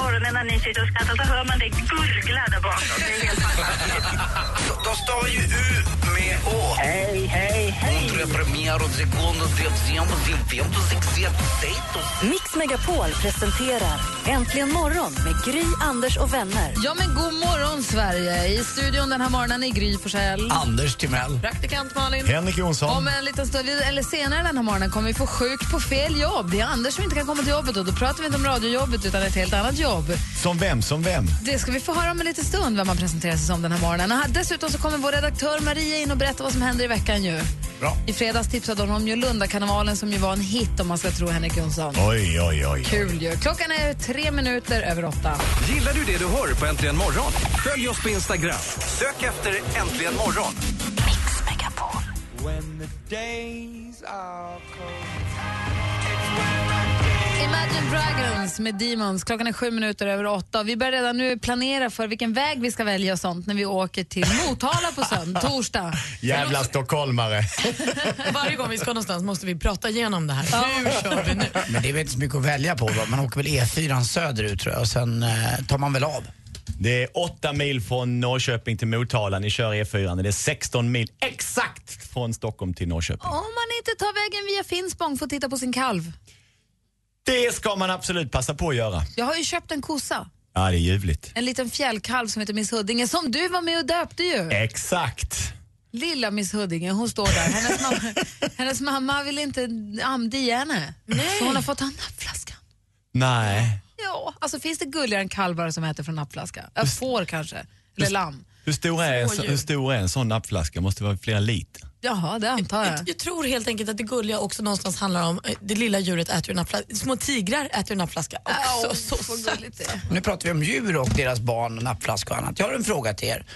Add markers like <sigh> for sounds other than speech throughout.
morgonen när ni sitter och skrattar. Så hör man det gurgla där bakom. Det är helt fantastiskt. De stavar ju U med Å. Hej, hej, hej. Tre premiär och dezember, vento, sextet, Mix Megapol presenterar Äntligen morgon med Gry, Anders och vänner. Ja, men god morgon, Sverige! I studion den här morgonen är Gry Forssell. Anders Timell. Praktikant Malin. Henrik Jonsson. Om en liten stund, eller senare den här morgonen kommer vi få sjuk på fel jobb. Det är Anders som inte kan komma till jobbet och då pratar vi inte om radiojobbet utan ett helt annat jobb. Som vem, som vem? Det ska vi få höra om en liten stund vem man presenterar sig som den här morgonen. Och här, dessutom så kommer vår redaktör Maria in och berätta vad som händer i veckan ju. Bra. I fredags tipsade hon om ju Lundakarnevalen som ju var en hit om man ska tro Henrik Jonsson. Oj, oj, oj. Kul ju. Klockan är tre minuter över åtta. Gillar du det du hör på Äntligen morgon? Följ oss på Instagram. Sök efter Äntligen morgon. Mix Megapol. Imagine Dragons med Demons. Klockan är sju minuter över åtta. Vi börjar redan nu planera för vilken väg vi ska välja och sånt när vi åker till Motala på söndag, <laughs> torsdag. Jävla stockholmare. <laughs> Varje gång vi ska någonstans måste vi prata igenom det här. Hur kör vi nu? Men det är väl inte så mycket att välja på. Va? Man åker väl E4 söderut tror jag och sen eh, tar man väl av. Det är åtta mil från Norrköping till Motala. Ni kör E4. Det är 16 mil exakt från Stockholm till Norrköping. Om man inte tar vägen via Finspång för att titta på sin kalv. Det ska man absolut passa på att göra. Jag har ju köpt en kossa. Ja, det är ljuvligt. En liten fjällkalv som heter Miss Huddinge som du var med och döpte ju. Exakt. Lilla Miss Huddinge, hon står där. Hennes mamma, <laughs> hennes mamma vill inte amdia henne. Så hon har fått ta nappflaskan. Nej. Ja, alltså finns det gulligare än kalvar som äter från nappflaska? Äh, får kanske, eller lamm. Hur stor är, hur stor är en sån nappflaska? Måste vara flera liter. Jaha, det antar jag. Jag, jag tror helt enkelt att det gulliga också någonstans handlar om eh, det lilla djuret äter ur en nappflaska. Små tigrar äter ur en nappflaska. Också så Vad gulligt det är. Nu pratar vi om djur och deras barn och nappflaska och annat. Jag har en fråga till er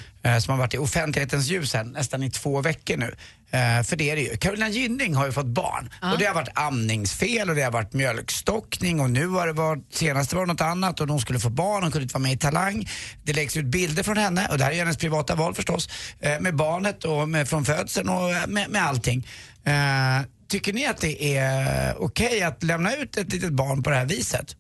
som har varit i offentlighetens ljus här, nästan i två veckor nu. Eh, för det är det ju. Carolina Gynning har ju fått barn och det har varit amningsfel och det har varit mjölkstockning och nu har det varit, senast var det något annat och de skulle få barn, hon kunde inte vara med i Talang. Det läggs ut bilder från henne och det här är hennes privata val förstås, eh, med barnet och med, från födseln och eh, med, med allting. Eh, tycker ni att det är okej att lämna ut ett litet barn på det här viset?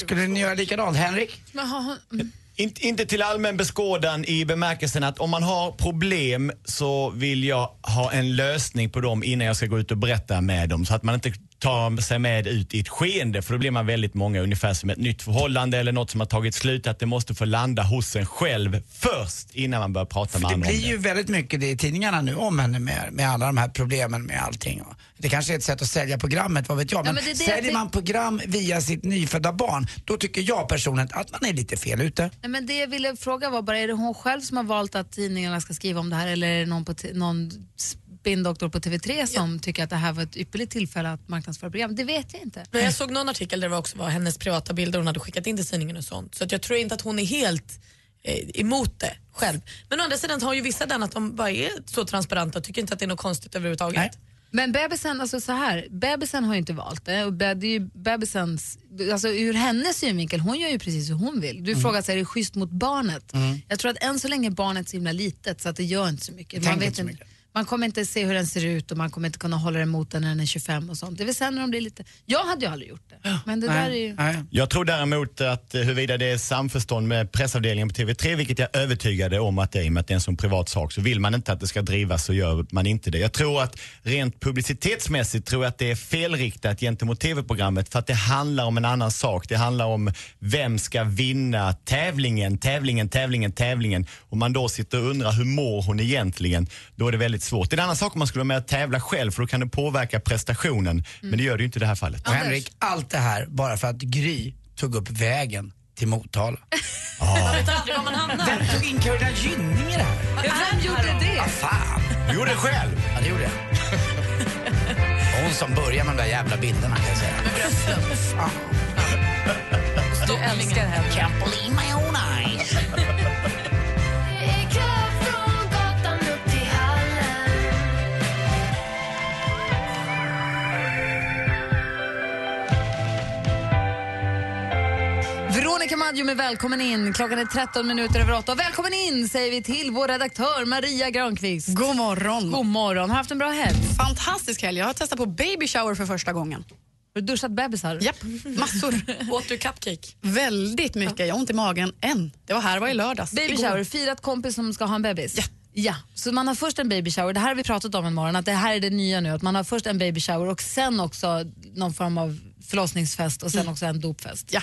Skulle ni göra likadant? Henrik? Men har hon, in, Inte, inte till allmän beskådan i bemärkelsen att om man har problem så vill jag ha en lösning på dem innan jag ska gå ut och berätta med dem. Så att man inte tar sig med ut i ett skeende för då blir man väldigt många ungefär som ett nytt förhållande eller något som har tagit slut. Att det måste få landa hos en själv först innan man börjar prata För med det andra om blir det. ju väldigt mycket det i tidningarna nu om henne med, med alla de här problemen med allting. Det kanske är ett sätt att sälja programmet, vad vet jag. Men, men det är det säljer jag man program via sitt nyfödda barn, då tycker jag personligen att man är lite fel ute. Nej, men det jag ville fråga var bara, är det hon själv som har valt att tidningarna ska skriva om det här eller är det någon, på t- någon spinndoktor på TV3 som tycker att det här var ett ypperligt tillfälle att marknadsföra program? Det vet jag inte. Men jag såg någon artikel där det också var hennes privata bilder hon hade skickat in till tidningen och sånt. Så att jag tror inte att hon är helt eh, emot det själv. Men å andra sidan har ju vissa den att de bara är så transparenta och tycker inte att det är något konstigt överhuvudtaget. Nej. Men bebisen, alltså så här, bebisen har ju inte valt det. Och be, det är ju bebisens, alltså ur hennes synvinkel, hon gör ju precis hur hon vill. Du Mm. frågar så här, är det schysst mot barnet? Jag tror att än så länge är barnet så himla litet så att det gör inte så mycket. Man, vet inte så inte, mycket. Man kommer inte se hur den ser ut och man kommer inte kunna hålla den mot den när den är 25 och sånt. Det vill säga när de blir lite, jag hade ju aldrig gjort det. Men det där är ju... Jag tror däremot att eh, huruvida det är samförstånd med pressavdelningen på TV3, vilket jag är övertygad om att det är, i och med att det är en sån privat sak, så vill man inte att det ska drivas så gör man inte det. Jag tror att rent publicitetsmässigt tror jag att det är felriktat gentemot TV-programmet för att det handlar om en annan sak. Det handlar om vem ska vinna tävlingen, tävlingen, tävlingen, tävlingen. Om man då sitter och undrar hur mår hon egentligen, då är det väldigt svårt. Det är en annan sak om man skulle vara med och tävla själv för då kan det påverka prestationen. Men det gör det ju inte i det här fallet. Och Henrik, allt det här bara för att Gry tog upp vägen till Motala. <laughs> Man vet aldrig var man hamnar. Vem tog in Carolina Gynning i det här? Vem gjorde det? Vad fan? Du gjorde det själv. Ja, det gjorde jag. <laughs> Hon som började med de där jävla bilderna kan jag säga. Fan. Du älskar henne. Can't believe my own eyes. Veronica Maggio med Välkommen in. Klockan är 13 minuter över 8. Välkommen in säger vi till vår redaktör Maria Granqvist. God morgon. God morgon. Har haft en bra helg? Fantastisk helg. Jag har testat på baby shower för första gången. Har du duschat bebisar? Japp, massor. <laughs> Åt du cupcake? Väldigt mycket. Jag har ont i magen än. Det var här var i lördags. Baby Igår. shower, firat kompis som ska ha en bebis? Ja. Ja, så man har först en baby shower. Det här har vi pratat om en morgon, att det här är det nya nu. Att man har först en baby shower och sen också någon form av förlossningsfest och sen också en dopfest. Ja.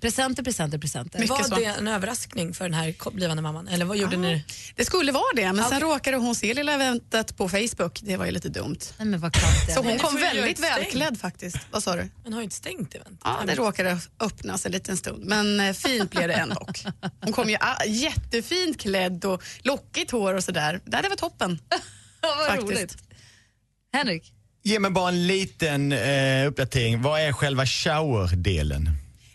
Presenter, presenter, presenter. Mycket Var så. det en överraskning för den här blivande mamman? Eller vad gjorde ni? Det skulle vara det, men sen råkade hon se lilla eventet på Facebook. Det var ju lite dumt. Nej, men vad. Så hon kom väldigt välklädd faktiskt. Vad sa du? Men har ju inte stängt event. Ja, det råkade öppnas en liten stund, men eh, fint blev det ändå. Hon kom ju ah, jättefint klädd och lockigt hår och sådär. Det var toppen. <laughs> Vad faktiskt. roligt. Henrik? Ge mig bara en liten eh, uppdatering. Vad är själva showerdelen?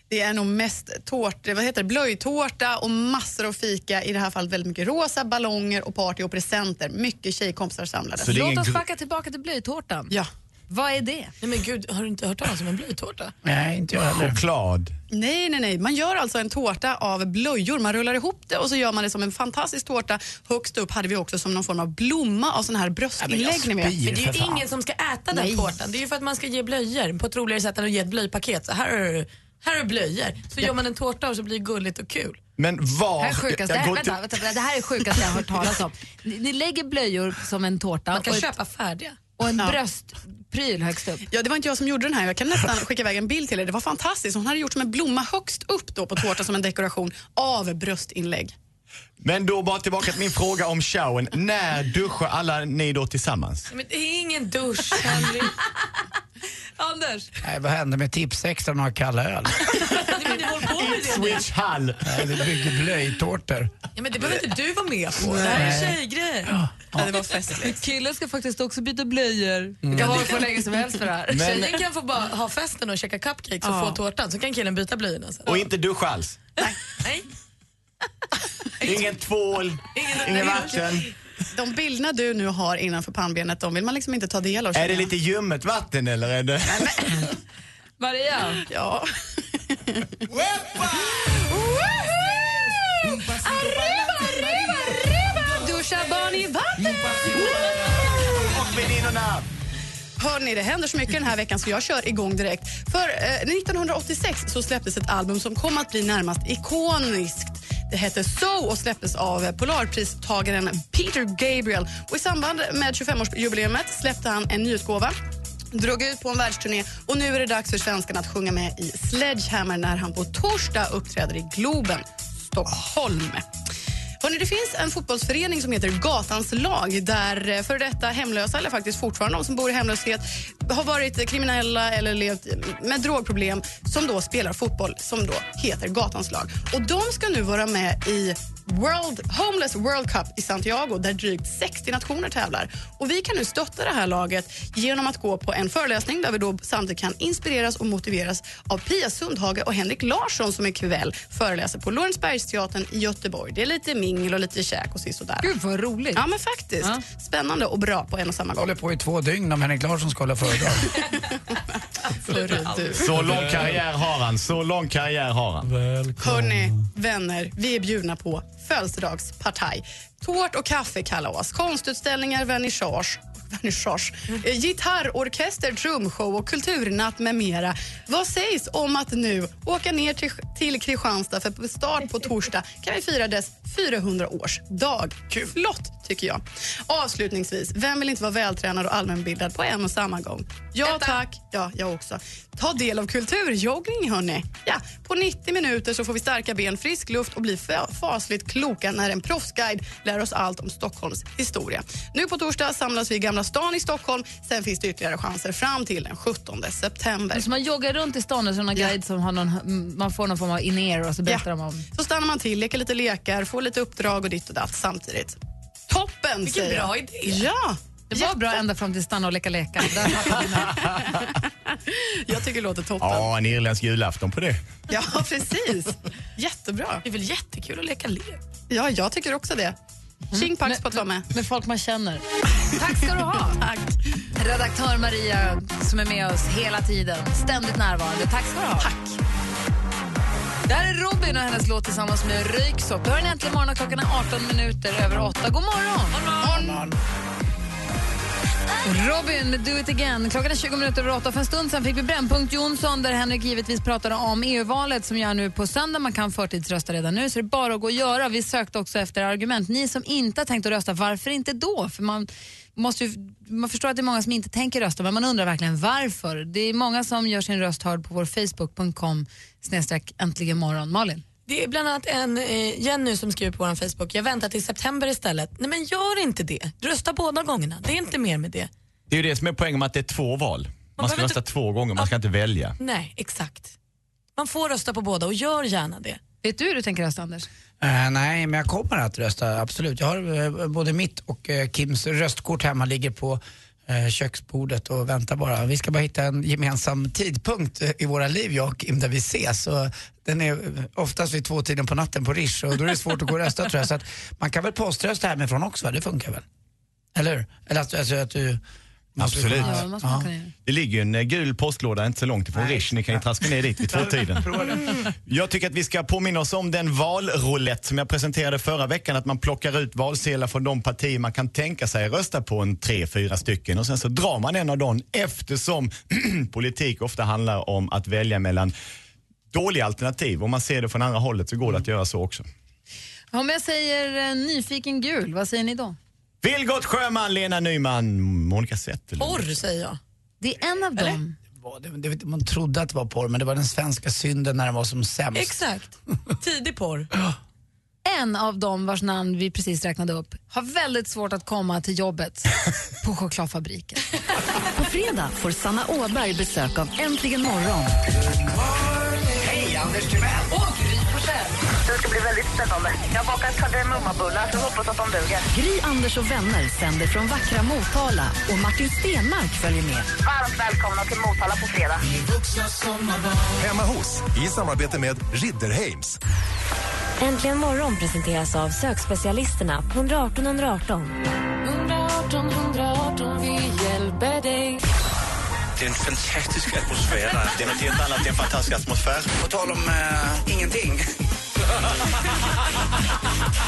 Det är nog mest tårta, vad heter det, blöjtårta och massor av fika. I det här fallet väldigt mycket rosa ballonger och party och presenter. Mycket tjejkompisar samlades. Så det är Låt ingen oss gr- backa tillbaka till blöjtårtan. Ja. Vad är det? Nej men gud, har du inte hört talas om en blöjtårta? Nej, inte jag heller. Choklad. Nej, nej, nej. Man gör alltså en tårta av blöjor. Man rullar ihop det och så gör man det som en fantastisk tårta. Högst upp hade vi också som någon form av blomma av sån här bröstinlägg. ni vet. Men det är ju ingen som ska äta den Nej. tårtan. Det är ju för att man ska ge blöjor på ett roligare sätt än att ge ett blöjpaket. Så här du, här du blöjor. Så gör man en tårta och så blir det gulligt och kul. Men var... Det här är sjukaste, jag går vänta, till- vänta, det här är sjukaste jag har hört talas om. Ni, ni lägger blöjor som en tårta Man kan och, ett, köpa färdiga. och en Ja. Bröstpryl högst upp. Ja, det var inte jag som gjorde den här. Jag kan nästan <laughs> skicka iväg en bild till er. Det var fantastiskt. Hon hade gjort som en blomma högst upp då på tårtan som en dekoration av bröstinlägg. Men då bara tillbaka till min fråga om showern. När duschar alla ni då tillsammans? Men det är ingen dusch, Henrik. <laughs> Anders? Nej, vad hände med Tipsextra och några kalla öl? <laughs> Nej, det. Switch Hall. Nej, vi bygger blöjtårtor. Ja, men det behöver inte du vara med på. Det här är en tjejgrej. Ja, det var festligt. Killen ska faktiskt också byta blöjor. Det kan vara för länge som helst för det här. Men, Tjejen kan få bara ha festen och käka cupcakes och Ja. få tårtan. Så kan killen byta blöjorna sen. och inte duscha alls? Nej. <laughs> Ingen tvål, ingen vatten. De bilderna du nu har innanför pannbenet, de vill man liksom inte ta del av. Är det lite ljummet vatten eller är det... Maria? <laughs> Ja. I vatten! Och väninnorna! Hörni, det händer så mycket den här veckan så jag kör igång direkt. För eh, 1986 så släpptes ett album som kom att bli närmast ikoniskt. Det hette So och släpptes av Polarpristagaren Peter Gabriel. Och I samband med 25-årsjubileumet släppte han en nyutgåva drog ut på en världsturné och nu är det dags för svenskarna att sjunga med i Sledgehammer när han på torsdag uppträder i Globen, Stockholm. Hörrni, det finns en fotbollsförening som heter Gatans lag där eh, för före detta hemlösa, eller faktiskt fortfarande de som bor i hemlöshet har varit kriminella eller levt med drogproblem som då spelar fotboll som då heter Gatans lag. Och De ska nu vara med i World, Homeless World Cup i Santiago där drygt 60 nationer tävlar. Och Vi kan nu stötta det här laget genom att gå på en föreläsning där vi då samtidigt kan inspireras och motiveras av Pia Sundhage och Henrik Larsson som ikväll föreläser på Lorensbergsteatern i Göteborg. Det är lite mingel och lite käk och sisådär. Gud vad roligt. Ja, men faktiskt. Spännande och bra på en och samma gång. håller på i två dygn om Henrik Larsson ska hålla föredrag. <laughs> Så lång karriär har han, så lång karriär har han. Hörni, vänner, vi är bjudna på födelsedagspartaj. Tårt och kaffekalas, konstutställningar, vernissage vernissage, eh, gitarrorkester, trumshow och kulturnatt med mera. Vad sägs om att nu åka ner till, till Kristianstad för på start på torsdag kan vi fira dess 400-årsdag. Flott, tycker jag. Avslutningsvis, vem vill inte vara vältränad och allmänbildad på en och samma gång? Ja, tack. Ja, jag också. Ta del av kulturjoggning, hörni. Ja, på 90 minuter så får vi starka ben, frisk luft och bli fa- fasligt kloka när en proffsguide lär oss allt om Stockholms historia. Nu på torsdag samlas vi Gamla stan i Stockholm. Sen finns det ytterligare chanser fram till den 17 september. Så man joggar runt i stan och så någon guide som har någon, mm, man får någon form av in-ear och så berättar de om... Så stannar man till, leker lite lekar, får lite uppdrag och ditt och datt samtidigt. Toppen, Vilken säger jag. bra idé. Ja, Det var bra ända fram till stanna och leka lekar. <laughs> Jag tycker det låter toppen. Ja, en irländsk julafton på det. Ja, precis. Jättebra. Det är väl jättekul att leka lek. Ja, jag tycker också det. Tjing pax på att vara med. Med folk man känner. Tack ska du ha. Tack. Redaktör Maria som är med oss hela tiden. Ständigt närvarande. Tack ska du ha. Tack. Det här är Robin och hennes låt tillsammans med Röyksopp. Du hör en äntligen morgon klockan är 18 minuter över 8. God morgon! Robin med Do It Again. Klockan är 20 minuter över 8. För en stund sen fick vi Brännpunkt Jonsson där Henrik givetvis pratade om EU-valet som gör nu på söndag. Man kan förtidsrösta redan nu, så det är bara att gå och göra. Vi sökte också efter argument. Ni som inte har tänkt att rösta, varför inte då? För man, måste ju, man förstår att det är många som inte tänker rösta, men man undrar verkligen varför. Det är många som gör sin röst hörd på vår Facebook.com snedstreck äntligen morgon. Malin? Det är bland annat en eh, Jenny som skriver på vår Facebook, jag väntar till september istället. Nej men gör inte det. Rösta båda gångerna. Det är inte mer med det. Det är ju det som är poängen med att det är två val. Man ska behöver rösta två gånger, man ska inte välja. Nej, exakt. Man får rösta på båda och gör gärna det. Vet du hur du tänker rösta, Anders? Eh, nej, men jag kommer att rösta, absolut. Jag har eh, både mitt och eh, Kims röstkort hemma, ligger på Eh, köksbordet och väntar bara. Vi ska bara hitta en gemensam tidpunkt eh, i våra liv, jag och Kim, där vi ses. Så den är eh, oftast vid tvåtiden på natten på Rish och då är det svårt att gå och rösta tror jag. Så att man kan väl poströsta hemifrån också, va? det funkar väl? Eller hur? Eller att, alltså, att du... Absolut. Ja, göra. Det ligger ju en eh, gul postlåda inte så långt ifrån Rish. Ni kan ju traska ner dit vid <laughs> tvåtiden. Jag tycker att vi ska påminna oss om den valroulette som jag presenterade förra veckan. Att man plockar ut valsedlar från de partier man kan tänka sig rösta på, en tre, fyra stycken. Och sen så drar man en av dem eftersom <clears throat> politik ofta handlar om att välja mellan dåliga alternativ. Om man ser det från andra hållet så går det att göra så också. Om jag säger eh, nyfiken gul, vad säger ni då? Vilgot Sjöman, Lena Nyman, Monica Zetterlund. Porr säger jag. Det är en av dem. var- Det, det, man trodde att det var porr, men det var den svenska synden när den var som sämst. Exakt. <laughs> Tidig porr. En av dem vars namn vi precis räknade upp har väldigt svårt att komma till jobbet <laughs> på chokladfabriken. På fredag får Sanna Åberg besök av Äntligen morgon. Hej, Anders Timell! Det ska bli väldigt spännande. Jag har bakat kardemummabullar så hoppas att de duger. Gry, Anders och vänner sänder från vackra Motala och Martin Stenmark följer med. Varmt välkomna till Motala på fredag. Hemma hos, i samarbete med Ridderheims. Äntligen morgon presenteras av sökspecialisterna på 118 118. 118 118, vi hjälper dig. Det är en fantastisk atmosfär. Det är något helt annat, det är en fantastisk atmosfär. På tal om eh, ingenting.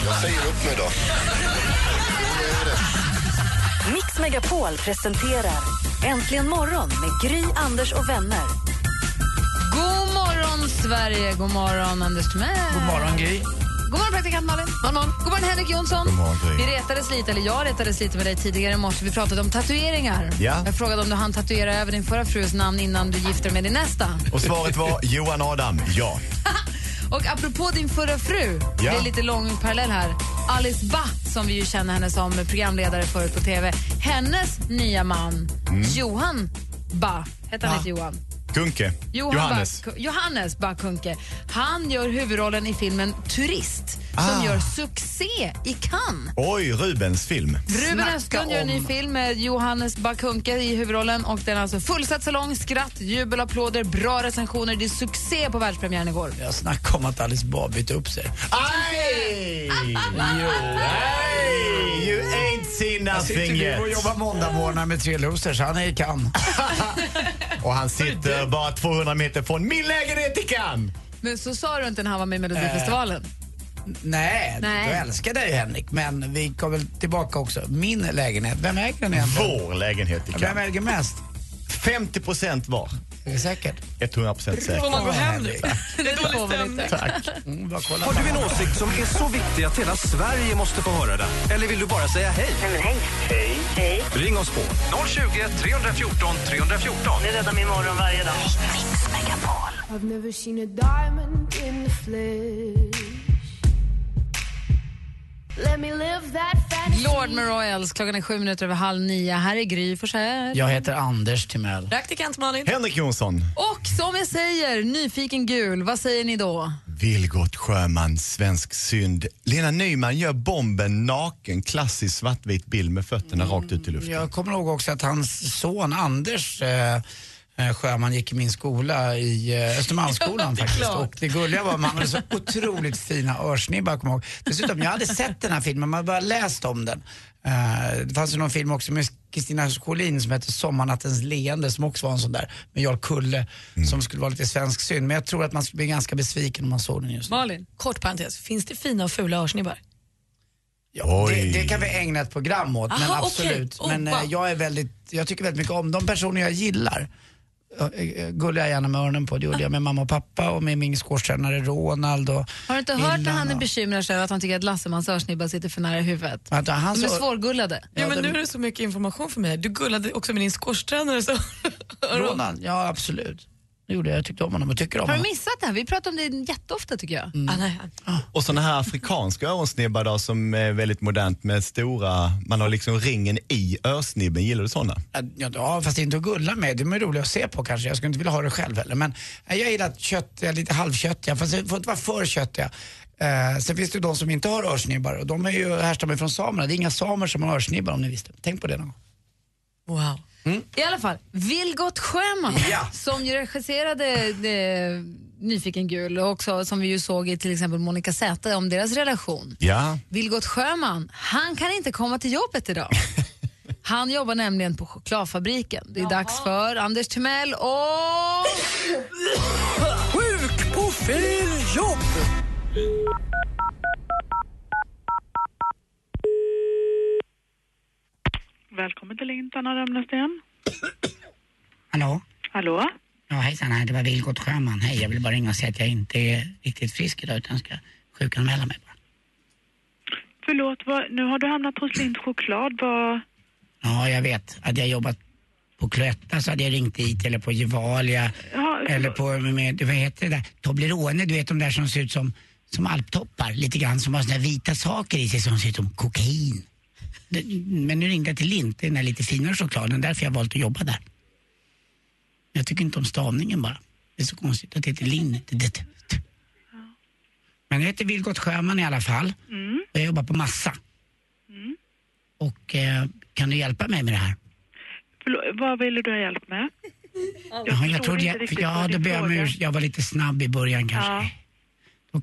Jag säger upp mig då. Mix Megapol presenterar Äntligen morgon med Gry, Anders och vänner. God morgon, Sverige! God morgon, Anders Timell. God morgon, Gry. God morgon, praktikant Malin. God morgon, God morgon Henrik Jonsson. God morgon, Gry. Vi retades lite, eller jag retades lite med dig tidigare i morse. Vi pratade om tatueringar. Ja. Jag frågade om du hann tatuera över din förra frus namn innan du gifte dig med din nästa. Och svaret var Johan Adam, ja. <laughs> Och apropå din förra fru, Ja. det är lite lång parallell här. Alice Bah, som vi ju känner henne som programledare förut på TV. Hennes nya man, Johan Bah, heter han Ja. inte Johan? Kunke, Johan Johannes. Bah, Johannes Bah Kuhnke. Han gör huvudrollen i filmen Turist som Ah. gör succé i Cannes. Oj, Rubens film. Ruben Östlund gör en ny film med Johannes Bah Kuhnke i huvudrollen och den är alltså fullsatt salong, skratt, jubel, applåder, bra recensioner. Det är succé på världspremiären igår. Jag snackade om att Alice Bah bytte upp sig. Aj! Jo, hey, Jag nothing sitter nu yet. och jobbar måndagmorgnar med tre losers. Han är i Cannes. <laughs> Och han sitter bara 200 meter från min lägenhet i Cannes. Men så sa du inte när han var med i Melodifestivalen. Nej, Nej. du älskar dig Henrik. Men vi kommer tillbaka också. Min lägenhet, vem äger den egentligen? Vår lägenhet i Vem Cannes. äger mest? 50 procent var. Är det säkert? 100 procent säker. Får man gå hem nu? Det får man inte. Tack. Mm, Har du en åsikt som är så viktig att hela Sverige måste få höra den? Eller vill du bara säga hej? Nej, men hej. Hej. Hej. Ring oss på 020 314 314. Ni räddar min morgon varje dag. I've never Lord med Royals, klockan är sju minuter över halv nio. Här är Gry Forssell. Jag heter Anders Timell. Praktikant Malin. Henrik Jonsson. Och som jag säger, nyfiken gul, vad säger ni då? Vilgot Sjöman, svensk synd. Lena Nyman gör bomben naken, klassisk svartvit bild med fötterna rakt ut i luften. Jag kommer ihåg också att hans son Anders eh, Sjöman gick i min skola i eh, Östermalmsskolan <laughs> faktiskt. Och det gulliga var att man hade så <laughs> otroligt fina örsnibbar kommer jag ihåg. Dessutom, jag hade sett den här filmen, man hade bara läst om den. Eh, det fanns ju någon film också med Kristina Scholin som heter Sommarnattens leende som också var en sån där med Jarl Kulle som skulle vara lite svensk synd. Men jag tror att man skulle bli ganska besviken om man såg den just nu. Malin, kort parentes. Finns det fina och fula örsnibbar? Ja, det, det kan vi ägna ett program åt, men Aha, absolut. okej. Oh, men eh, wow. jag är väldigt, jag tycker väldigt mycket om de personer jag gillar. Eh, eh, Gullar jag gärna med öronen på. Det gjorde jag med mamma och pappa och med min skoltränare Ronald. Och Har du inte hört när Illan han är bekymrad över att han tycker att Lassemans örsnibbar sitter för nära huvudet? Vänta, han De är så- svårgullade. Ja, men nu är det så mycket information för mig. Du gullade också med din skorstränare. Så. Ronald, ja absolut. Det gjorde jag. Jag tyckte om honom och tycker om Har du honom. missat det här? Vi pratar om det jätteofta tycker jag. Ah, nej. Och såna här afrikanska öronsnibbar då, som är väldigt modernt med stora, man har liksom ringen i örsnibben. Gillar du såna? Ja, ja, fast inte att gulla med. De är roliga att se på kanske. Jag skulle inte vilja ha det själv heller. Men eh, jag gillar köttiga, lite halvköttiga, fast det får inte vara för köttiga. Eh, sen finns det ju de som inte har örsnibbar och de är ju härstammar från samerna. Det är inga samer som har örsnibbar om ni visste. Tänk på det någon gång. Wow. I alla fall, Vilgot Sjöman Ja. som ju regisserade eh, Nyfiken gul och också som vi ju såg i till exempel Monica Z om deras relation. Ja. Vilgot Sjöman, han kan inte komma till jobbet idag. <laughs> Han jobbar nämligen på chokladfabriken. Det är dags för Anders Timell och... Sjuk på fel jobb! Välkommen till Lintan Römnesten. Hallå? Hallå? Ja, hejsan, här, det var Vilgot Sjöman. Hej, jag vill bara ringa och säga att jag inte är riktigt frisk idag utan ska sjukanmäla mig bara. Förlåt, vad, nu har du hamnat hos Lind choklad. Vad... Ja, jag vet. Hade jag jobbat på Cloetta så hade jag ringt dit eller på Gevalia Ja, eller på, med, vad heter det där, Toblerone, du vet de där som ser ut som, som alptoppar lite grann som har såna vita saker i sig som ser ut som kokain. Men nu ringde jag till Lint, den där lite finare chokladen, därför jag valt att jobba där. Jag tycker inte om stavningen bara. Det är så konstigt att det heter Lint. Men jag heter Vilgot Sjöman i alla fall. Mm. Och jag jobbar på massa. Mm. Och eh, kan du hjälpa mig med det här? Förlåt, vad ville du ha hjälp med? Ja, jag trodde inte jag, ja, då ber jag urs- Jag var lite snabb i början kanske. Ja. Då,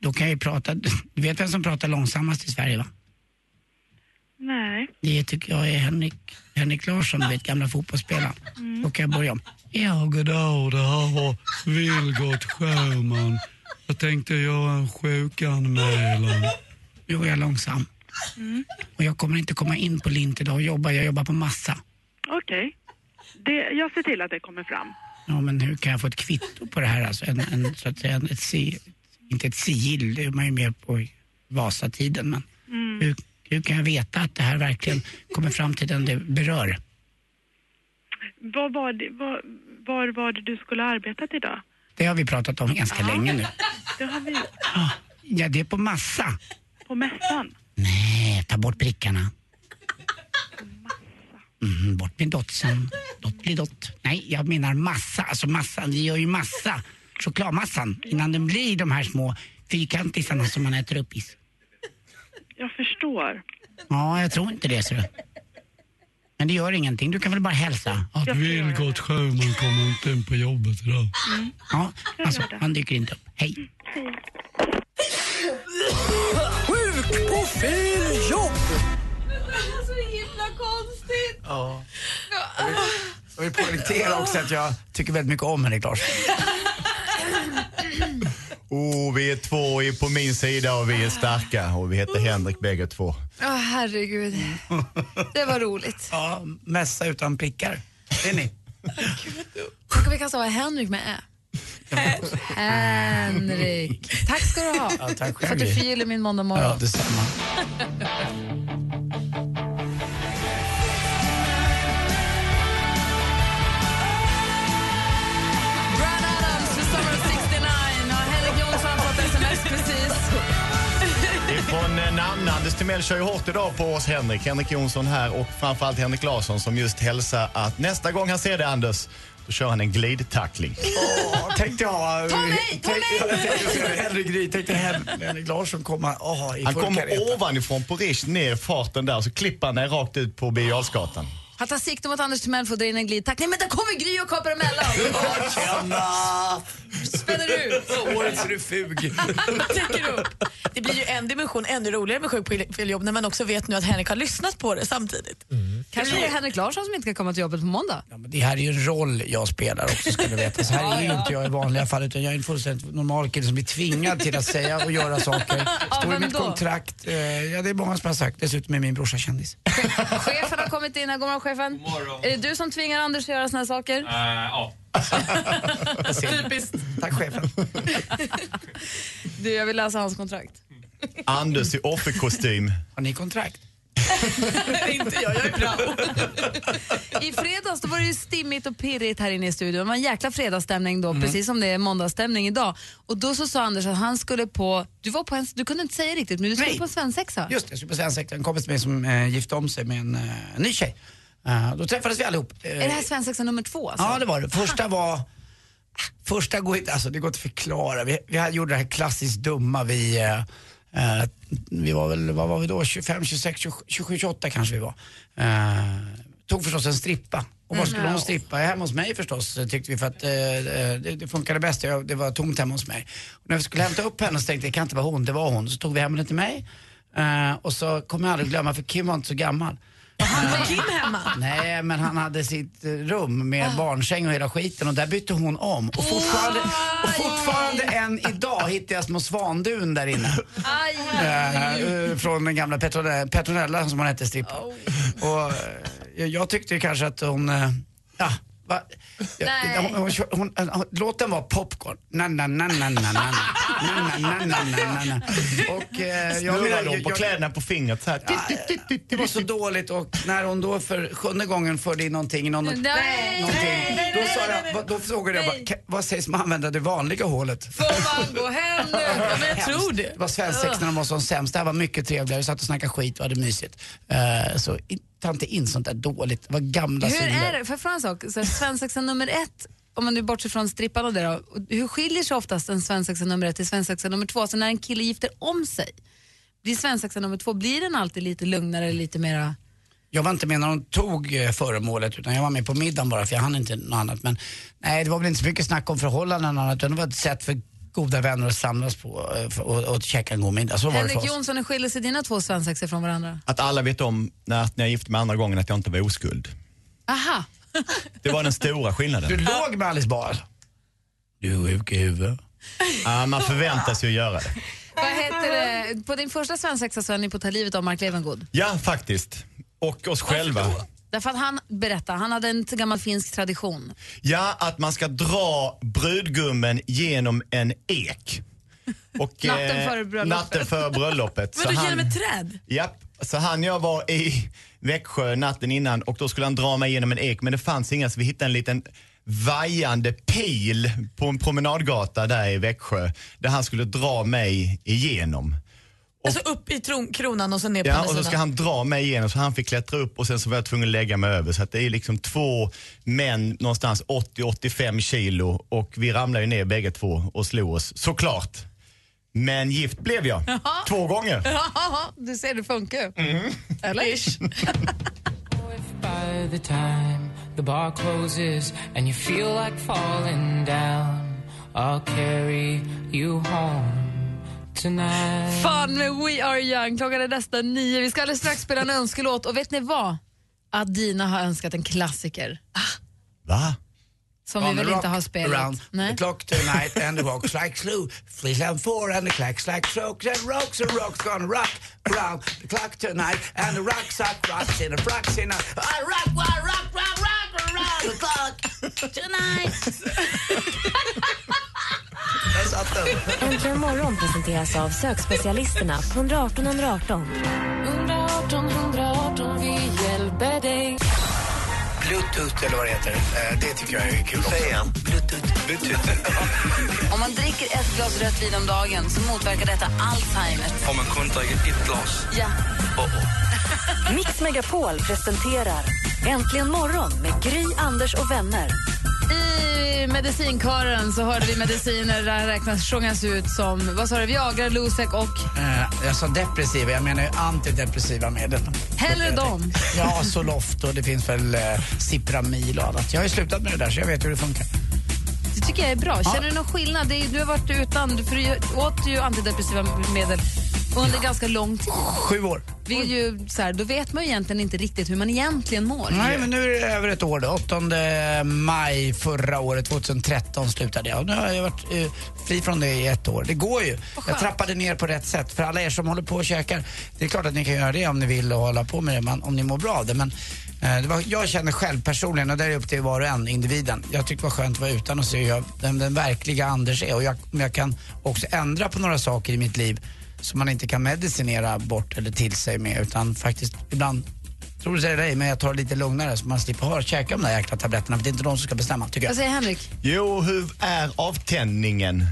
då kan jag ju prata, du vet vem som pratar långsammast i Sverige va? Nej. Det tycker jag är Henrik, Henrik Larsson, du vet gamla fotbollsspelaren. Mm. Då kan jag börja om. Ja, goddag, det här var Vilgot Sjöman. Jag tänkte göra en sjukanmälan. Nu var jag långsam. Mm. Och jag kommer inte komma in på Lint idag och jobba, jag jobbar på massa. Okej. Det, jag ser till att det kommer fram. Ja, men hur kan jag få ett kvitto på det här? Alltså en, en, så att säga, ett si, inte ett sigill, det är man ju med på Vasatiden, men Mm. hur, hur kan jag veta att det här verkligen kommer fram till den det berör? Vad var det, vad, var var det du skulle ha arbetat idag? Det har vi pratat om ganska länge nu. Det har vi. Ja, det är på massa. På mässan. Nej, ta bort prickarna. Mm, bort med dotsen. Dott blir dott. Nej, jag menar massa. Alltså massan, vi gör ju massa. Chokladmassan innan den blir de här små fyrkantisarna som man äter upp i. Jag förstår. Ja, jag tror inte det, ser du. Men det gör ingenting. Du kan väl bara hälsa? Att Vilgot Sjöman kommer inte in på jobbet idag. Ja, alltså, han dyker inte upp. Hej. Sjuk på fel jobb! Så himla konstigt. Ja. Jag vill, jag vill poängtera också att jag tycker väldigt mycket om Henrik Larsson. <laughs> Oh, vi är två på min sida och vi är starka och vi heter Henrik bägge två. Åh herregud, det var roligt. Ja, mässa utan prickar. Det är ni. Då kan vi kasta vad Henrik med Ä. Henrik. Tack ska du ha. Ja, tack för att du förgyller min måndag morgon. Ja, detsamma. Ifrån eh, namn. Anders Timell kör ju hårt idag på oss Henrik. Henrik Jonsson här och framförallt Henrik Larsson som just hälsar att nästa gång han ser dig Anders, då kör han en glidtackling. Åh, tänkte jag... Ta mig, ta tänk- mig! <laughs> Henrik tänkte Hen- Henrik Larsson komma i Han kommer ovanifrån på Rish ner farten där och så klipper han ner rakt ut på Birger. Han tar sikte mot Anders Timell för att dra in en glidtack. Nej men där kommer Gry och kapar emellan. <laughs> Tjena! Spänner ut. Årets refug. <laughs> Täcker upp. Det blir ju en dimension ännu roligare med Sjuk på fel jobb när man också vet nu att Henrik har lyssnat på det samtidigt. Kanske det är Henrik Larsson som inte kan komma till jobbet på måndag. Det här är ju en roll jag spelar också ska du veta. Så här är ju inte jag i vanliga fall utan jag är en fullständigt normal kille som blir tvingad till att säga och göra saker. Står i mitt kontrakt. Eh, ja det är många som har sagt. Dessutom är min brorsa kändis. Chefen har kommit in här. God morgon chefen. Är det du som tvingar Anders att göra såna här saker? ja. <laughs> Typiskt. Tack chefen. <laughs> Du, jag vill läsa hans kontrakt. Anders i offerkostym. Har ni kontrakt? <laughs> inte jag, jag är prao. I fredags då var det ju stimmigt och pirrigt här inne i studion. Det var en jäkla fredagsstämning då, Mm. precis som det är måndagsstämning idag. Och då så sa Anders att han skulle på, du var på en, du kunde inte säga riktigt, men du skulle Nej. på en svensexa. Just det, jag skulle på svensexa. En kompis med mig som eh, gifte om sig med en eh, ny tjej. Eh, då träffades vi allihop. Eh, Är det här svensexa nummer två? Alltså? Ja, det var det. Första var... Första går inte, alltså det går inte att förklara. Vi, vi hade- gjorde det här klassiskt dumma. Vi, eh, eh, vi var väl, vad var vi då? 25, 26, 27, 28 kanske vi var. Eh, tog förstås en strippa. Och var skulle Mm. hon strippa? Hemma hos mig förstås tyckte vi för att eh, det, det funkade bäst. Jag, det var tomt hemma hos mig. Och när vi skulle hämta upp henne så tänkte jag, det kan inte vara hon, det var hon. Så tog vi hem henne till mig. Och så kommer jag aldrig glömma, för Kim var inte så gammal. Han var Kim hemma? Nej, men han hade sitt eh, rum med barnsäng och hela skiten och där bytte hon om. Och fortfarande, och fortfarande än idag hittar jag små svandun där inne. Eh, eh, från den gamla Petronella, Petronella som hon hette, strippa. Och eh, jag tyckte ju kanske att hon, eh, ja, va, ja, hon, hon, hon, hon, hon, låten var popcorn. Na, na, na, na, na, na, na, na, na, na, na. Och eh, jag menar, de på jag- kläderna på fingret så här. det var så dåligt och när hon då för sjunde gången förde in någonting i någon, Nej, någonting, då, sa jag, vad- då frågade jag bara, "Ka- vad sägs om att använda det vanliga hålet? Får man gå hem nu? Ja, men jag tror det. Det var svensex när de var som sämst. Det här var mycket trevligare. Vi satt och snackade skit och hade mysigt. Eh, så ta inte in sånt där dåligt. Var gamla Hur synder. är det, får jag fråga en sak? Så Svensexa nummer ett, om man nu bortser från strippan och det då, hur skiljer sig oftast en svensexa nummer ett till svensexa nummer två? Så när en kille gifter om sig, blir svensexa nummer två, blir den alltid lite lugnare, lite mera... Jag var inte med när de tog eh, föremålet utan jag var med på middagen bara för jag hann inte något annat. Men nej, det var väl inte så mycket snack om förhållanden och annat utan det var ett sätt för goda vänner att samlas på eh, och, och käka en god middag. Så var det för Henrik oss. Jonsson, hur skiljer sig dina två svensexor från varandra? Att alla vet om när, när jag gifte mig andra gången att jag inte var oskuld. Aha! <laughs> Det var den stora skillnaden. Du låg med Alice alltså? Du är sjuk i huvudet. Ja, man förväntas ju göra det. Vad heter det? På din första svensexa så är ni på att ta livet av Mark Levengood. Ja, faktiskt. Och oss själva. Därför att han berättar, han hade en gammal finsk tradition. Ja, att man ska dra brudgummen genom en ek. <laughs> Och, eh, Natten före bröllopet. Natten före bröllopet. <laughs> Men Så då genom ett träd? Japp, så han jag var i Växjö natten innan och då skulle han dra mig genom en ek men det fanns inga så vi hittade en liten vajande pil på en promenadgata där i Växjö där han skulle dra mig igenom. Alltså upp i tron, kronan och så ner på Ja, andra och så sidan. ska han dra mig igenom så han fick klättra upp och sen så var jag tvungen att lägga mig över. Så att det är liksom två män någonstans 80-85 kilo och vi ramlade ju ner bägge två och slog oss såklart. Men gift blev jag. Två gånger. Ja, du ser, det funkar ju. Eller? Ish. <laughs> By the time the bar closes and you feel like falling down, I'll carry you home tonight. Fan med We Are Young. Klockan är nästan nio. Vi ska alldeles strax spela en önskelåt. Och vet ni vad? Adina har önskat en klassiker. Va? Som vi On the väl inte rock har spelat. Around Nej. the clock tonight and the rocks <laughs> like slew. Fleece and four and the clacks like strokes and rocks and rocks gonna rock around the clock tonight and the rocks are rocks in the frocks in a I rock, rock, rock, rock, rock around the clock tonight. <laughs> Där satt den. Äntligen morgon presenteras av sökspecialisterna på 118 118. 118 118, vi hjälper dig. Bluetooth eller vad det heter. Eh, Det tycker jag är kul också. Säg igen. Bluetooth. Bluetooth. Om man dricker ett glas rött vin om dagen så motverkar detta Alzheimer. Om man kun dricker ett glas. Ja. Mix Megapol presenterar Äntligen morgon med Gry, Anders och vänner. I medicinkören så hörde vi mediciner där räknas sjungas ut som, vad sa du, Viagra, Losec och Eh, Jag sa depressiva, jag menar ju antidepressiva medel. hellre dem. Ja, Zoloft och det finns väl eh, Cipramil och annat. Jag har ju slutat med det där så jag vet hur det funkar. Det tycker jag är bra. Känner du någon skillnad? Är, du har varit utan, för du åt ju antidepressiva medel under ganska lång tid. Sju år. Vi är ju, så här, då vet man ju egentligen inte riktigt hur man egentligen mår. Nej, men nu är det över ett år då. 8 maj förra året, 2013 slutade jag. Och nu har jag varit eh, fri från det i ett år. Det går ju. Jag trappade ner på rätt sätt. För alla er som håller på och käkar, det är klart att ni kan göra det om ni vill och hålla på med det, man, om ni mår bra av det. Men eh, det var, jag känner själv personligen, och det är upp till var och en, individen. Jag tyckte det var skönt att vara utan och se hur jag, den, den verkliga Anders är. Och jag, jag kan också ändra på några saker i mitt liv som man inte kan medicinera bort eller till sig med utan faktiskt ibland Tror du säger dig, men jag tar det lite lugnare så man slipper ha, käka de där jäkla tabletterna för det är inte de som ska bestämma tycker jag. Vad säger Henrik? Jo, hur är avtändningen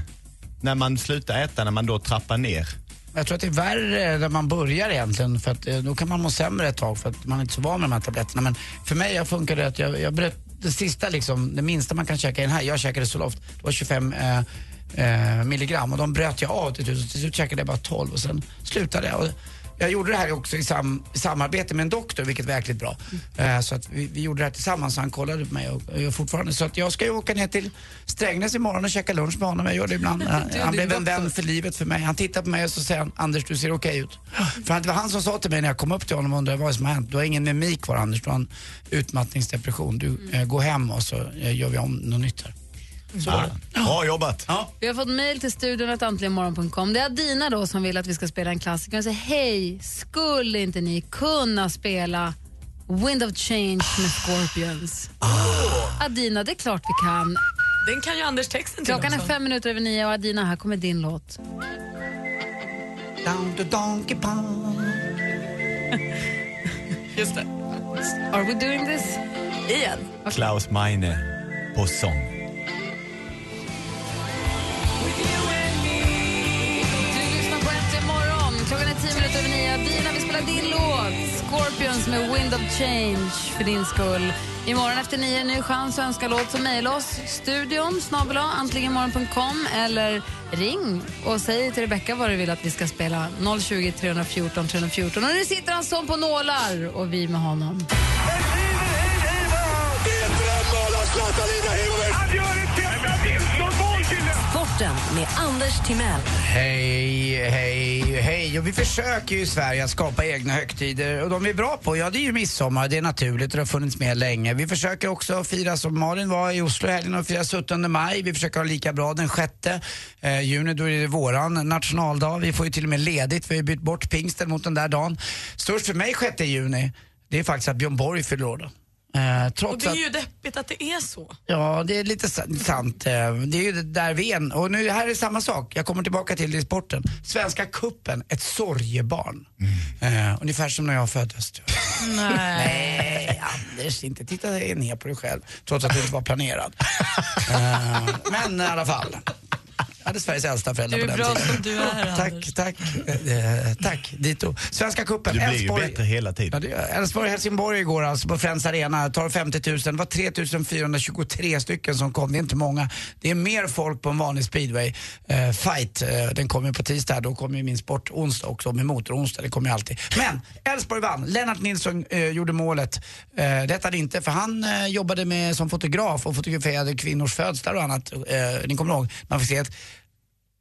när man slutar äta, när man då trappar ner? Jag tror att det är värre när man börjar egentligen för att eh, då kan man må sämre ett tag för att man är inte så van med de här tabletterna. Men för mig jag funkar det att jag, jag bröt det sista liksom, det minsta man kan käka i den här, jag käkade Zoloft, det var 25 eh, eh, milligram och de bröt jag av till slut. Så Till slut käkade jag bara 12 och sen slutade jag. Och jag gjorde det här också i, sam, samarbete med en doktor, vilket var jäkligt bra. Eh, så att vi, vi gjorde det här tillsammans, så han kollade på mig och, och jag fortfarande. Så att jag ska ju åka ner till Strängnäs imorgon och käka lunch med honom. Jag gör det ibland. <laughs> Han din blev en vän för livet för mig. Han tittar på mig och så säger han, Anders du ser okej ut. För det var han som sa till mig när jag kom upp till honom och undrade vad som har hänt. Du har ingen mimik kvar Anders, du har en utmattningsdepression. Du, eh, gå hem och så eh, gör vi om något nytt här. Så var det. Bra jobbat. Ja. Vi har fått mejl till studion att antligenmorgon.com. Det är Adina då som vill att vi ska spela en klassiker. Hon säger hej, skulle inte ni kunna spela Wind of Change med Scorpions? Adina, det är klart vi kan. Den kan ju Anders texten till Klockan är också. fem minuter över nio och Adina, här kommer din låt. Down to Donkey Pond. <laughs> Just det. Are we doing this? Igen. Klaus Meine på sång. Med Wind of Change för din skull. Imorgon efter nio, ny chans att önska låt. Så mejla oss. Studion, snabel antligenmorgon.com eller ring och säg till Rebecca vad du vill att vi ska spela. 020 314 314. Och nu sitter han som på nålar och vi med honom. Sporten med Anders Timell. Hej, hej, hej. Och vi försöker ju i Sverige att skapa egna högtider och de vi är bra på, ja det är ju midsommar, det är naturligt och det har funnits med länge. Vi försöker också fira som Malin var i Oslo i helgen och fira 17 maj. Vi försöker ha lika bra den 6 eh, juni, då är det våran nationaldag. Vi får ju till och med ledigt, vi har ju bytt bort pingsten mot den där dagen. Störst för mig 6 juni, det är faktiskt att Björn Borg fyller år då. Eh, Och trots det är att... ju deppigt att det är så. Ja, det är lite sa- sant. Eh, Det är ju där vi är. Och nu här är samma sak. Jag kommer tillbaka till det i sporten. Svenska kuppen, ett sorgebarn. Eh, ungefär som när jag föddes. jag. <laughs> Nej, Anders, inte titta ner på dig själv. Trots att det inte var planerad. Eh, men i alla fall. Hade Sveriges äldsta föräldrar Du är på den bra tiden. som du är, Tack, Anders. tack. Eh, tack, dito. Svenska cupen, Du blir ju Elfsborg. bättre hela tiden. Ja. Elfsborg-Helsingborg igår alltså på Friends Arena. Tar 50 000. Det var 3 423 stycken som kom. Det är inte många. Det är mer folk på en vanlig speedway. Eh, fight, eh, den kommer ju på tisdag. Då kommer ju min sport onsdag också med motoronsdag. Det kommer ju alltid. Men Elfsborg vann. Lennart Nilsson eh, gjorde målet. Eh, detta hade inte för han eh, jobbade med, som fotograf och fotograferade kvinnors födslar och annat. Eh, ni kommer ihåg? Man fick se ett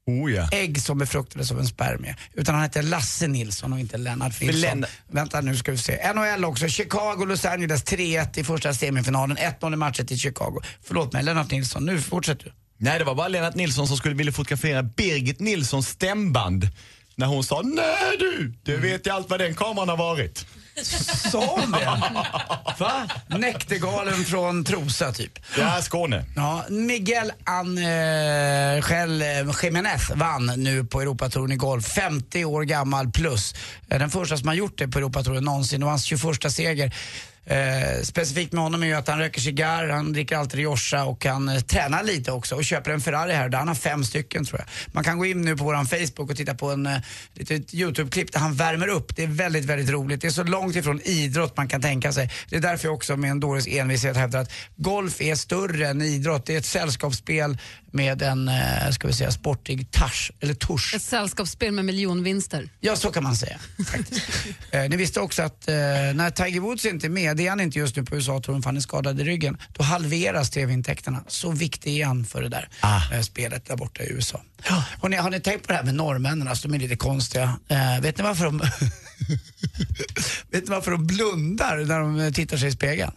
Oh, ja. ägg som befruktades av en spermie. Utan han hette Lasse Nilsson och inte Lennart Nilsson. Lennart- Vänta nu ska vi se. NHL också. Chicago, Los Angeles 3-1 i första semifinalen. 1-0 i matchen till Chicago. Förlåt mig, Lennart Nilsson. Nu fortsätter du. Nej, det var bara Lennart Nilsson som skulle vilja fotografera Birgit Nilssons stämband. När hon sa nej du, du vet ju allt vad den kameran har varit. Sa hon det? Va? Näktergalen från Trosa typ. Ja, Skåne. Ja, Miguel Angel Jiménez vann nu på Europatouren i golf. 50 år gammal plus. Den första som har gjort det på Europatouren någonsin. Var hans 21 seger. Eh, specifikt med honom är ju att han röker cigarr, han dricker alltid Rioja och han eh, tränar lite också och köper en Ferrari här där han har fem stycken tror jag. Man kan gå in nu på våran Facebook och titta på en eh, litet YouTube-klipp där han värmer upp. Det är väldigt, väldigt roligt. Det är så långt ifrån idrott man kan tänka sig. Det är därför jag också med en dåres envishet hävdar att golf är större än idrott. Det är ett sällskapsspel med en, eh, ska vi säga, sportig touch, eller tusch. Ett sällskapsspel med miljonvinster. Ja, så kan man säga. faktiskt. <laughs> eh, ni visste också att eh, när Tiger Woods inte är med, det är han inte just nu på USA-touren för han är skadad i ryggen, då halveras tv-intäkterna. Så viktig är han för det där eh, spelet där borta i USA. Har ni, har ni tänkt på det här med norrmännen, alltså, de är lite konstiga. Eh, vet ni varför de <laughs> Vet du varför de blundar när de eh, tittar sig i spegeln?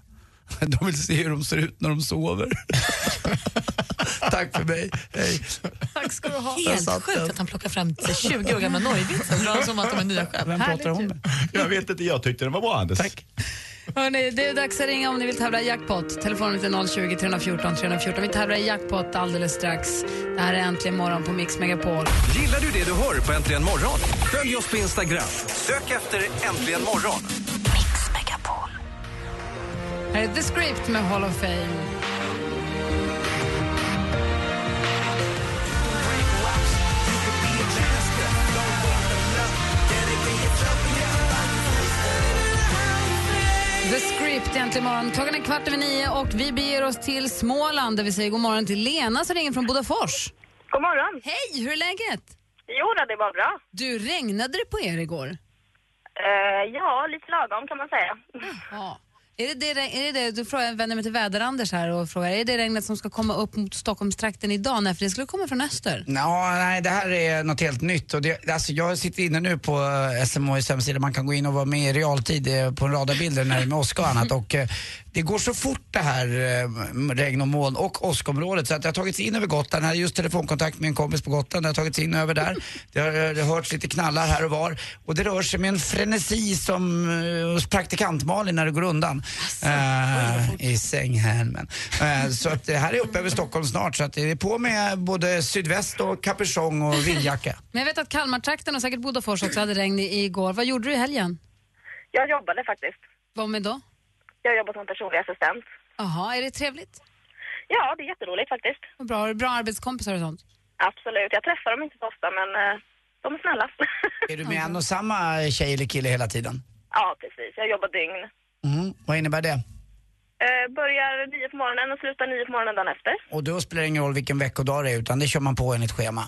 <laughs> De vill se hur de ser ut när de sover. <laughs> Tack för mig. Hej. Tack ska du ha. Helt sjukt den. att han plockar fram sig 20 år gamla och drar som att de är nya själv. Vem pratar hon med? Jag vet inte, jag tyckte den var bra Anders. Tack. Hörrni, det är dags att ringa om ni vill tävla i jackpot. Telefonen är 020 314 314. Vi tävlar i jackpot alldeles strax. Det här är Äntligen morgon på Mix Megapol. Gillar du det du hör på Äntligen morgon? Följ oss på Instagram. Sök efter Äntligen morgon. Här är The Script med Hall of Fame. The Script, äntligen morgon. Klockan är kvart över nio och vi beger oss till Småland där vi säger god morgon till Lena som ringer från Bodafors. God morgon. Hej, hur är läget? Jo det var bra. Du, regnade det på er igår? Eh, ja, lite lagom kan man säga. Ja. Är det det, är det, det du frågar, jag vänder mig till väder-Anders här och frågar, är det regnet som ska komma upp mot Stockholmstrakten idag? Nej, för det skulle komma från öster. Ja, nej, det här är något helt nytt. Och det, alltså, jag sitter inne nu på eh, SMHIs hemsida. Man kan gå in och vara med i realtid eh, på en radarbilder när det är med åska och <laughs> annat. Och, eh, det går så fort det här eh, regn och moln och åskområdet så att det har tagits in över Gotland. Jag hade just telefonkontakt med en kompis på Gotland. Det har tagits in över där. Det har, det har hörts lite knallar här och var. Och det rör sig med en frenesi som eh, hos praktikant Malin när det går undan. Eh, I sänghelmen. Eh, så att det här är uppe över Stockholm snart. Så att det är på med både sydväst och kapuschong och vindjacka. <laughs> Men jag vet att Kalmartrakten och säkert Bodafors också hade regn i- igår. Vad gjorde du i helgen? Jag jobbade faktiskt. Vad med då? Jag jobbar som personlig assistent. Jaha, är det trevligt? Ja, det är jätteroligt faktiskt. Vad bra, har du bra arbetskompisar och sånt? Absolut. Jag träffar dem inte så ofta, men eh, de är snälla. <laughs> Är du med en och samma tjej eller kille hela tiden? ja, precis. Jag jobbar dygn. Mm. Vad innebär det? Eh, börjar nio på morgonen och slutar nio på morgonen dagen efter. Och då spelar det ingen roll vilken veckodag det är utan det kör man på enligt schema.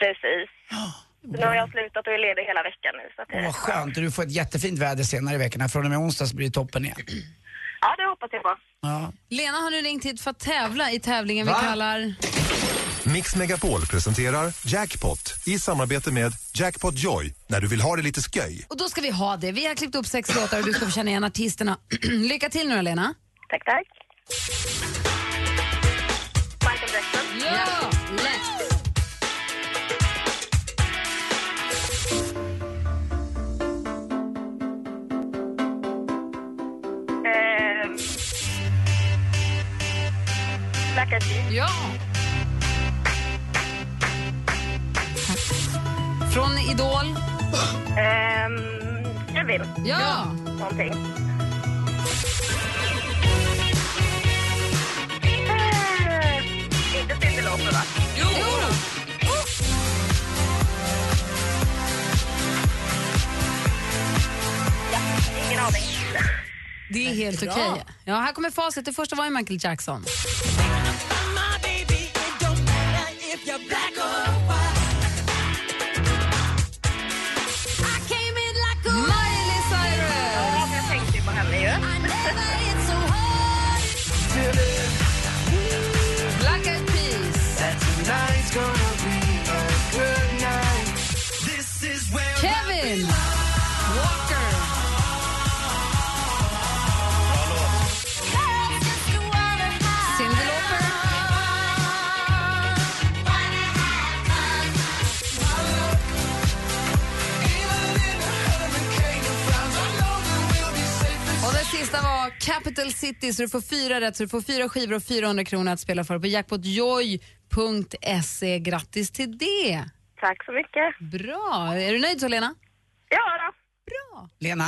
Precis. Nu har jag slutat och är ledig hela veckan nu. Så det... vad skönt, du får ett jättefint väder senare i veckan. Från och med onsdag så blir det toppen igen. Ja, det hoppas jag på. Ja. Lena har nu ringt hit för att tävla i tävlingen vi Va? kallar... Mix Megapol presenterar Jackpot i samarbete med Jackpot Joy när du vill ha det lite sköj. Och då ska vi ha det. Vi har klippt upp sex låtar och du ska få känna igen artisterna. <clears throat> Lycka till nu Lena. Tack, tack. Michael Jackson. Ja, lätt. Eh, Black Eyed Peas. Ja. Från Idol. Ehm, Kevin. Ja. Någonting. Eh, inte Cyndi Lauper, va? Jo. Ja, ingen aning. Det är helt okej. Ja, här kommer facit. Det första var ju Michael Jackson. Capital City, så du får fyra rätt. Så du får fyra skivor och 400 kronor att spela för på jackpotjoy.se. Grattis till det! Tack så mycket. Bra! Är du nöjd så, Lena? Ja då. Bra. Lena,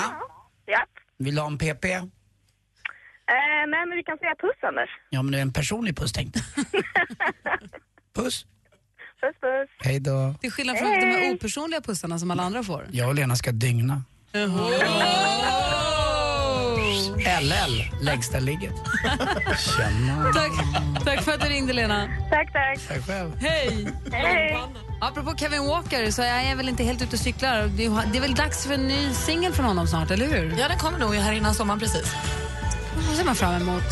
Ja. vill du ha en PP? Eh, nej, men vi kan säga puss, Anders. Ja, men det är en personlig puss tänkt. <laughs> Puss. Puss, puss. Hej då. Till skillnad från de här opersonliga pussarna som alla andra får. Jag och Lena ska dygna. <laughs> LL, lägsta ligget. Tjena. Tack, tack för att du ringde, Lena. Tack, tack. Tack själv. Hej! Hej. Apropå Kevin Walker så är jag väl inte helt ute och cyklar. Det är det är väl dags för en ny singel från honom snart, eller hur? Ja, den kommer nog här innan sommaren precis. Det ser man fram emot.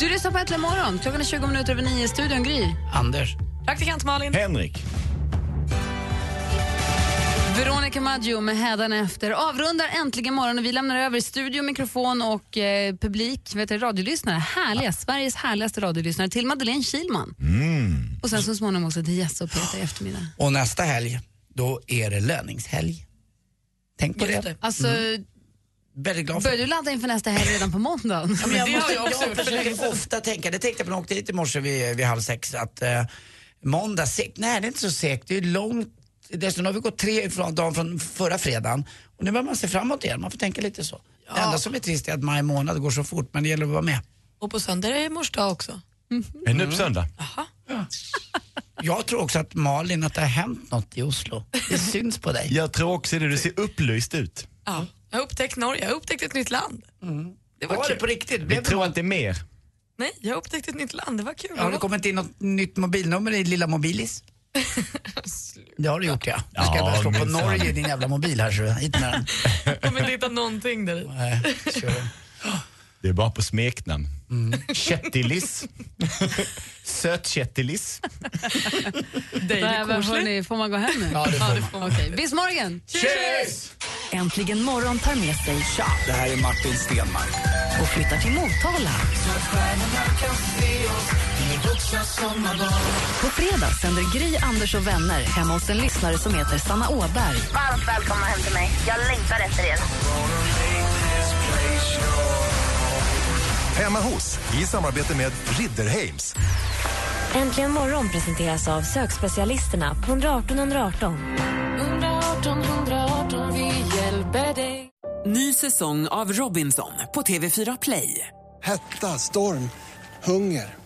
Du lyssnar på Äntligen morgon. Klockan är 20 minuter över nio. Studion Gry. Anders. Praktikant Malin. Henrik. Veronica Maggio med Hädanefter avrundar äntligen morgonen. Vi lämnar över studio, mikrofon och eh, publik, vet du, radiolyssnare. Härliga, Sveriges härligaste radiolyssnare till Madeleine Kilman. Mm. Och sen så småningom också till Jesse och Peter i eftermiddag. Och nästa helg, då är det löningshelg. Tänk på det. Alltså, Väldigt glad för börjar du ladda inför nästa helg redan på måndagen? Ja, men jag, måste, jag jag försöker ofta tänka, det tänkte jag på när jag åkte hit i morse vid, vid halv sex, att eh, måndag segt, nej det är inte så segt, det är långt, dessutom har vi gått tre ifrån, dagen från förra fredagen och nu börjar man se framåt igen, man får tänka lite så. Det enda som är trist är att maj månad går så fort, men det gäller att vara med. Och på söndag är det mors dag också. Är det nu på söndag? Jag tror också att Malin, att det har hänt något i Oslo. Det syns på dig. Jag tror också det, du ser upplyst ut. Ja. Jag har upptäckt Norge, jag har upptäckt ett nytt land. Det var, Var kul. det på riktigt? Vi det tror det är mer. Nej, jag har upptäckt ett nytt land, det var kul. Har det kommit in något nytt mobilnummer i lilla Mobilis? Det har du gjort ja. Du ska Ja, börja slå på. Norge i din jävla mobil här så. Hit med den. Jag kommer inte hitta någonting där. Nej, kör. Det är bara på smeknamn. Kättilis. Sötkättilis. Hörni, får man gå hem nu? Ja, det får man. får man. Okej, bis morgon! Cheers! Äntligen morgon tar med sig Det här är Martin Stenmark. och flyttar till Motala. På fredag sänder Gry, Anders och vänner hemma hos en lyssnare som heter Sanna Åberg. Varmt välkomna hem till mig. Jag längtar efter er. Hemma hos, i samarbete med Ridderheims. Äntligen morgon presenteras av sökspecialisterna på 118 118. 118 118, vi hjälper dig. Ny säsong av Robinson på TV4 Play. Hetta, storm, hunger.